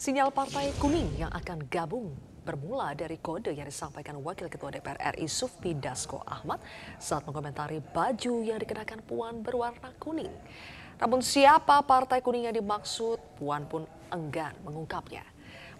Sinyal Partai Kuning yang akan gabung bermula dari kode yang disampaikan Wakil Ketua DPR RI Sufmi Dasko Ahmad saat mengomentari baju yang dikenakan Puan berwarna kuning. Namun siapa Partai Kuning yang dimaksud, Puan pun enggan mengungkapnya.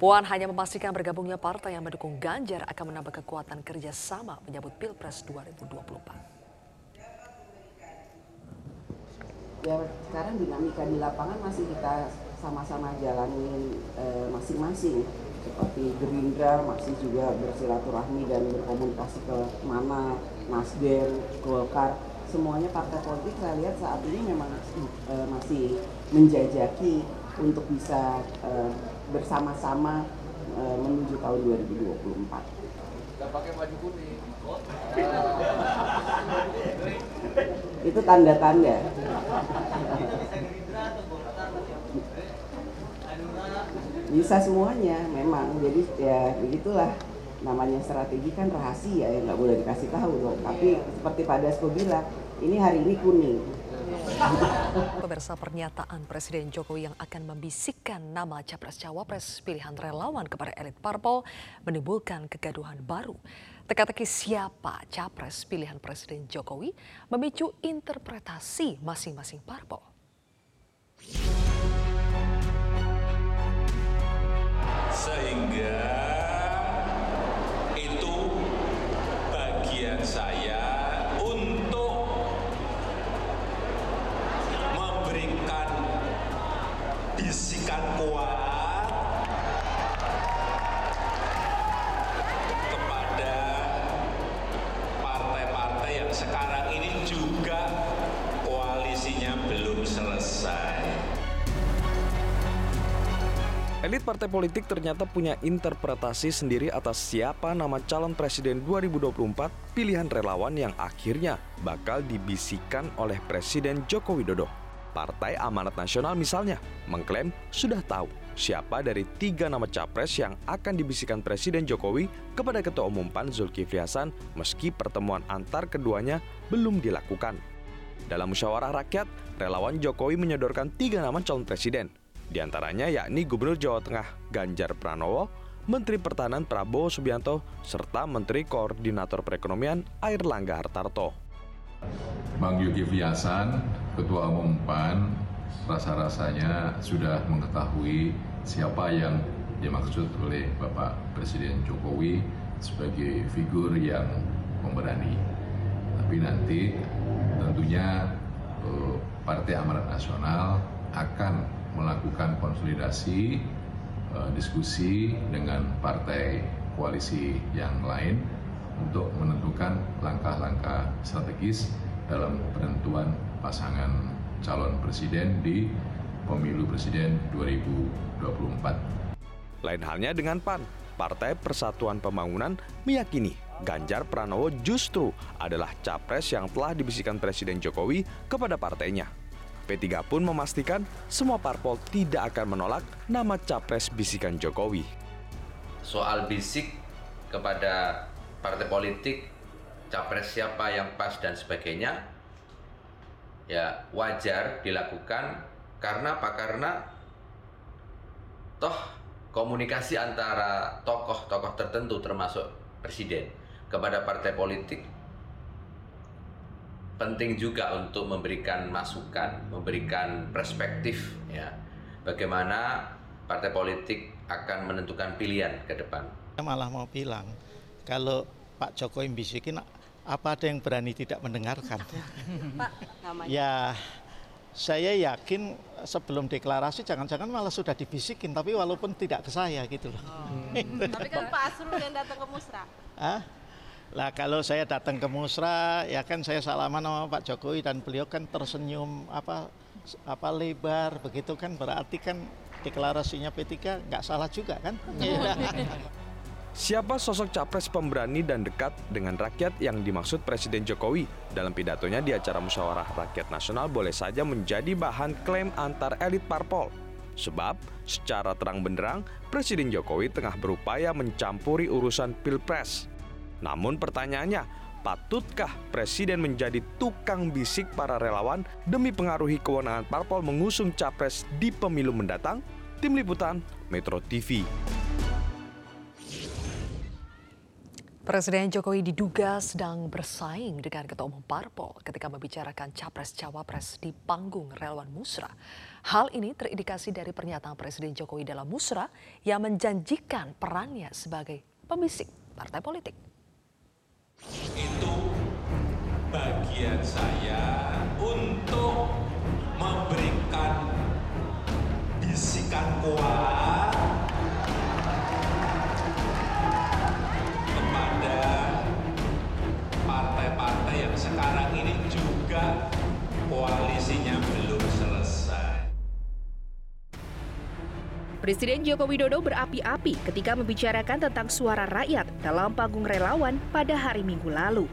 Puan hanya memastikan bergabungnya partai yang mendukung Ganjar akan menambah kekuatan kerjasama menyambut Pilpres 2024. Ya sekarang dinamika di lapangan masih kita sama-sama jalanin eh, masing-masing eh, seperti Gerindra masih juga bersilaturahmi dan berkomunikasi ke mana Nasdem, Golkar semuanya partai politik saya lihat saat ini memang eh, masih menjajaki untuk bisa eh, bersama-sama menuju tahun 2024. Gak pakai baju kuning. Itu tanda-tanda. Bisa semuanya memang. Jadi ya begitulah. Namanya strategi kan rahasia ya. Nggak boleh dikasih tahu dong. Tapi seperti Pak Dasko bilang ini hari ini kuning. Pemirsa pernyataan Presiden Jokowi yang akan membisikkan nama capres-cawapres pilihan relawan kepada elit parpol menimbulkan kegaduhan baru. Teka-teki siapa capres pilihan Presiden Jokowi memicu interpretasi masing-masing parpol. Sehingga Elit partai politik ternyata punya interpretasi sendiri atas siapa nama calon presiden 2024 pilihan relawan yang akhirnya bakal dibisikkan oleh Presiden Joko Widodo. Partai Amanat Nasional misalnya mengklaim sudah tahu siapa dari tiga nama capres yang akan dibisikkan Presiden Jokowi kepada Ketua Umum PAN Zulkifli Hasan meski pertemuan antar keduanya belum dilakukan. Dalam musyawarah rakyat, relawan Jokowi menyodorkan tiga nama calon presiden, di antaranya yakni Gubernur Jawa Tengah Ganjar Pranowo, Menteri Pertahanan Prabowo Subianto, serta Menteri Koordinator Perekonomian Air Langga Hartarto. Bang Zulkifli Hasan, Ketua Umum PAN, rasa-rasanya sudah mengetahui siapa yang dimaksud oleh Bapak Presiden Jokowi sebagai figur yang pemberani. Tapi nanti tentunya eh, Partai Amanat Nasional akan melakukan konsolidasi uh, diskusi dengan partai koalisi yang lain untuk menentukan langkah-langkah strategis dalam penentuan pasangan calon presiden di pemilu presiden 2024. Lain halnya dengan PAN, Partai Persatuan Pembangunan meyakini Ganjar Pranowo justru adalah capres yang telah dibisikkan Presiden Jokowi kepada partainya. P3 pun memastikan semua parpol tidak akan menolak nama capres bisikan Jokowi. Soal bisik kepada partai politik, capres siapa yang pas dan sebagainya, ya wajar dilakukan karena apa? Karena toh komunikasi antara tokoh-tokoh tertentu termasuk presiden kepada partai politik penting juga untuk memberikan masukan, memberikan perspektif ya. Bagaimana partai politik akan menentukan pilihan ke depan. Malah mau bilang kalau Pak Jokowi bisikin apa ada yang berani tidak mendengarkan? Pak, namanya. Ya, saya yakin sebelum deklarasi jangan-jangan malah sudah dibisikin tapi walaupun tidak ke saya gitu loh. Oh. tapi kan Pak Asrul yang datang ke Musra. Hah? Lah kalau saya datang ke Musra ya kan saya salaman sama Pak Jokowi dan beliau kan tersenyum apa apa lebar begitu kan berarti kan deklarasinya P3 nggak salah juga kan? Siapa sosok capres pemberani dan dekat dengan rakyat yang dimaksud Presiden Jokowi? Dalam pidatonya di acara musyawarah rakyat nasional boleh saja menjadi bahan klaim antar elit parpol. Sebab secara terang benderang Presiden Jokowi tengah berupaya mencampuri urusan pilpres. Namun pertanyaannya, patutkah presiden menjadi tukang bisik para relawan demi pengaruhi kewenangan parpol mengusung capres di pemilu mendatang? Tim Liputan, Metro TV. Presiden Jokowi diduga sedang bersaing dengan Ketua Umum Parpol ketika membicarakan Capres-Cawapres di panggung relawan Musra. Hal ini terindikasi dari pernyataan Presiden Jokowi dalam Musra yang menjanjikan perannya sebagai pembisik partai politik. Itu bagian saya untuk memberikan bisikan kuat Presiden Joko Widodo berapi-api ketika membicarakan tentang suara rakyat dalam panggung relawan pada hari Minggu lalu.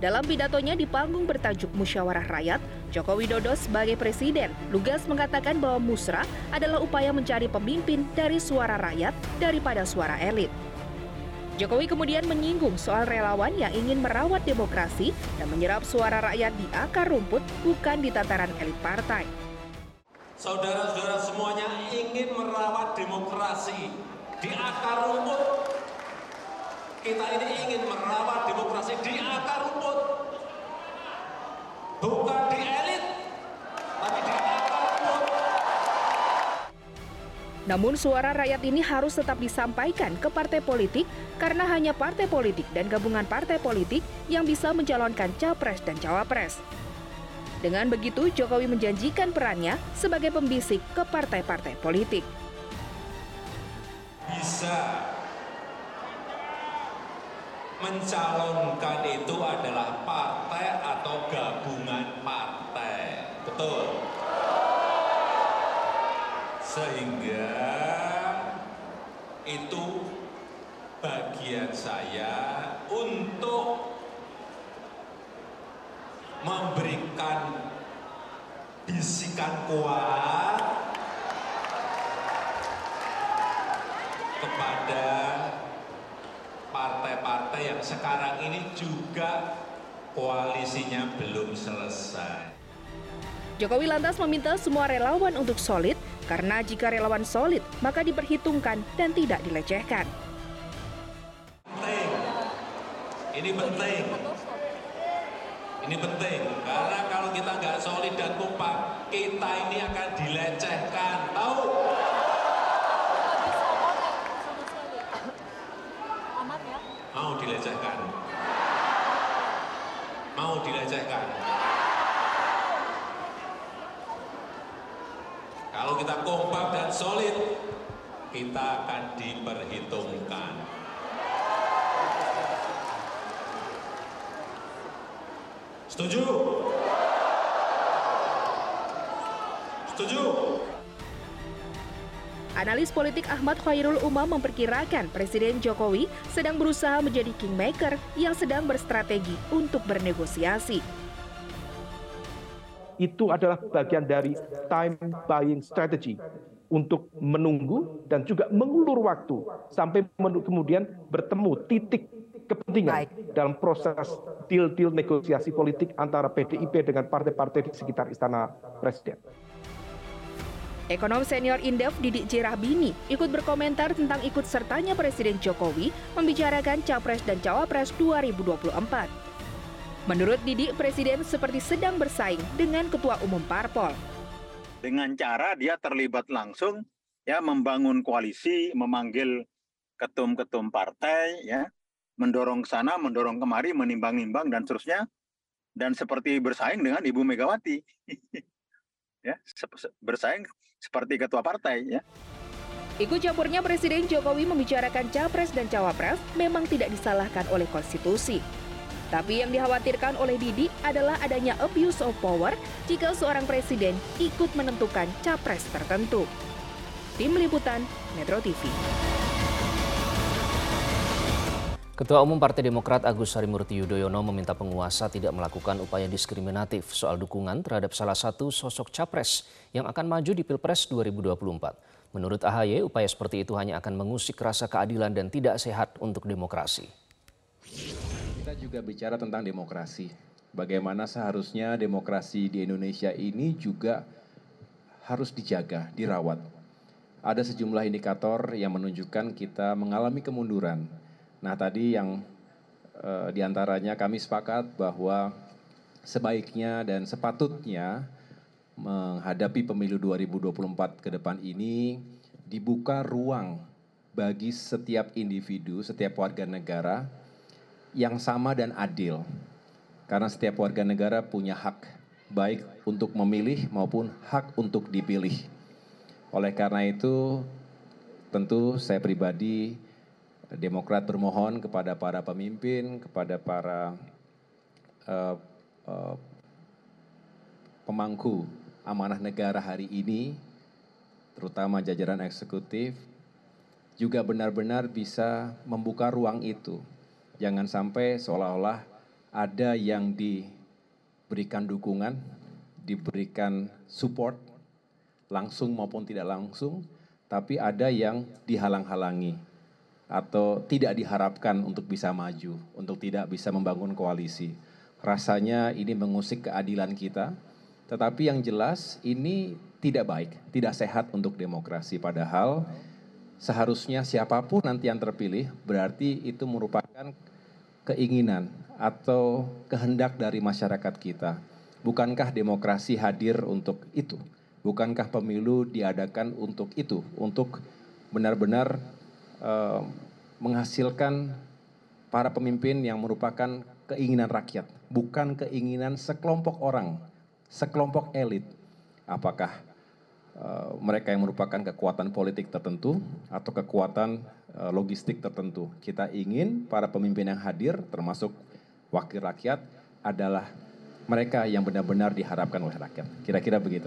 Dalam pidatonya di panggung bertajuk Musyawarah Rakyat, Joko Widodo sebagai presiden lugas mengatakan bahwa musra adalah upaya mencari pemimpin dari suara rakyat daripada suara elit. Jokowi kemudian menyinggung soal relawan yang ingin merawat demokrasi dan menyerap suara rakyat di akar rumput bukan di tataran elit partai. Saudara-saudara semuanya ingin merawat demokrasi di akar rumput kita ini ingin merawat demokrasi di akar rumput. Bukan di elit, tapi di akar rumput. Namun suara rakyat ini harus tetap disampaikan ke partai politik karena hanya partai politik dan gabungan partai politik yang bisa mencalonkan capres dan cawapres. Dengan begitu, Jokowi menjanjikan perannya sebagai pembisik ke partai-partai politik. Bisa mencalonkan itu adalah partai atau gabungan partai. Betul. Sehingga itu bagian saya untuk memberikan bisikan kuat kepada partai-partai yang sekarang ini juga koalisinya belum selesai. Jokowi lantas meminta semua relawan untuk solid karena jika relawan solid maka diperhitungkan dan tidak dilecehkan. Penting, ini penting, ini penting karena kalau kita nggak solid dan kompak kita ini akan dilecehkan, tahu? Mau dilecehkan? Mau dilecehkan? Kalau kita kompak dan solid, kita akan diperhitungkan. Setuju? Setuju? Analis politik Ahmad Khairul Umam memperkirakan Presiden Jokowi sedang berusaha menjadi kingmaker yang sedang berstrategi untuk bernegosiasi. Itu adalah bagian dari time buying strategy untuk menunggu dan juga mengulur waktu sampai kemudian bertemu titik kepentingan Baik. dalam proses deal-deal negosiasi politik antara PDIP dengan partai-partai di sekitar istana presiden. Ekonom senior Indef Didik Jirahbini ikut berkomentar tentang ikut sertanya Presiden Jokowi membicarakan Capres dan Cawapres 2024. Menurut Didik, Presiden seperti sedang bersaing dengan Ketua Umum Parpol. Dengan cara dia terlibat langsung ya membangun koalisi, memanggil ketum-ketum partai ya, mendorong ke sana, mendorong kemari, menimbang-nimbang dan seterusnya dan seperti bersaing dengan Ibu Megawati. ya, bersaing seperti ketua partai ya. Ikut campurnya Presiden Jokowi membicarakan Capres dan Cawapres memang tidak disalahkan oleh konstitusi. Tapi yang dikhawatirkan oleh Didi adalah adanya abuse of power jika seorang presiden ikut menentukan capres tertentu. Tim Liputan, Metro TV. Ketua Umum Partai Demokrat Agus Harimurti Yudhoyono meminta penguasa tidak melakukan upaya diskriminatif soal dukungan terhadap salah satu sosok capres yang akan maju di Pilpres 2024. Menurut AHY, upaya seperti itu hanya akan mengusik rasa keadilan dan tidak sehat untuk demokrasi. Kita juga bicara tentang demokrasi. Bagaimana seharusnya demokrasi di Indonesia ini juga harus dijaga, dirawat. ada sejumlah indikator yang menunjukkan kita mengalami kemunduran. Nah, tadi yang eh, di antaranya kami sepakat bahwa sebaiknya dan sepatutnya menghadapi pemilu 2024 ke depan ini dibuka ruang bagi setiap individu, setiap warga negara yang sama dan adil. Karena setiap warga negara punya hak baik untuk memilih maupun hak untuk dipilih. Oleh karena itu, tentu saya pribadi Demokrat bermohon kepada para pemimpin, kepada para uh, uh, pemangku amanah negara hari ini, terutama jajaran eksekutif, juga benar-benar bisa membuka ruang itu. Jangan sampai seolah-olah ada yang diberikan dukungan, diberikan support, langsung maupun tidak langsung, tapi ada yang dihalang-halangi atau tidak diharapkan untuk bisa maju, untuk tidak bisa membangun koalisi. Rasanya ini mengusik keadilan kita, tetapi yang jelas ini tidak baik, tidak sehat untuk demokrasi. Padahal seharusnya siapa pun nanti yang terpilih berarti itu merupakan keinginan atau kehendak dari masyarakat kita. Bukankah demokrasi hadir untuk itu? Bukankah pemilu diadakan untuk itu, untuk benar-benar uh, menghasilkan para pemimpin yang merupakan keinginan rakyat, bukan keinginan sekelompok orang, sekelompok elit. Apakah uh, mereka yang merupakan kekuatan politik tertentu atau kekuatan uh, logistik tertentu? Kita ingin para pemimpin yang hadir, termasuk wakil rakyat, adalah mereka yang benar-benar diharapkan oleh rakyat. Kira-kira begitu.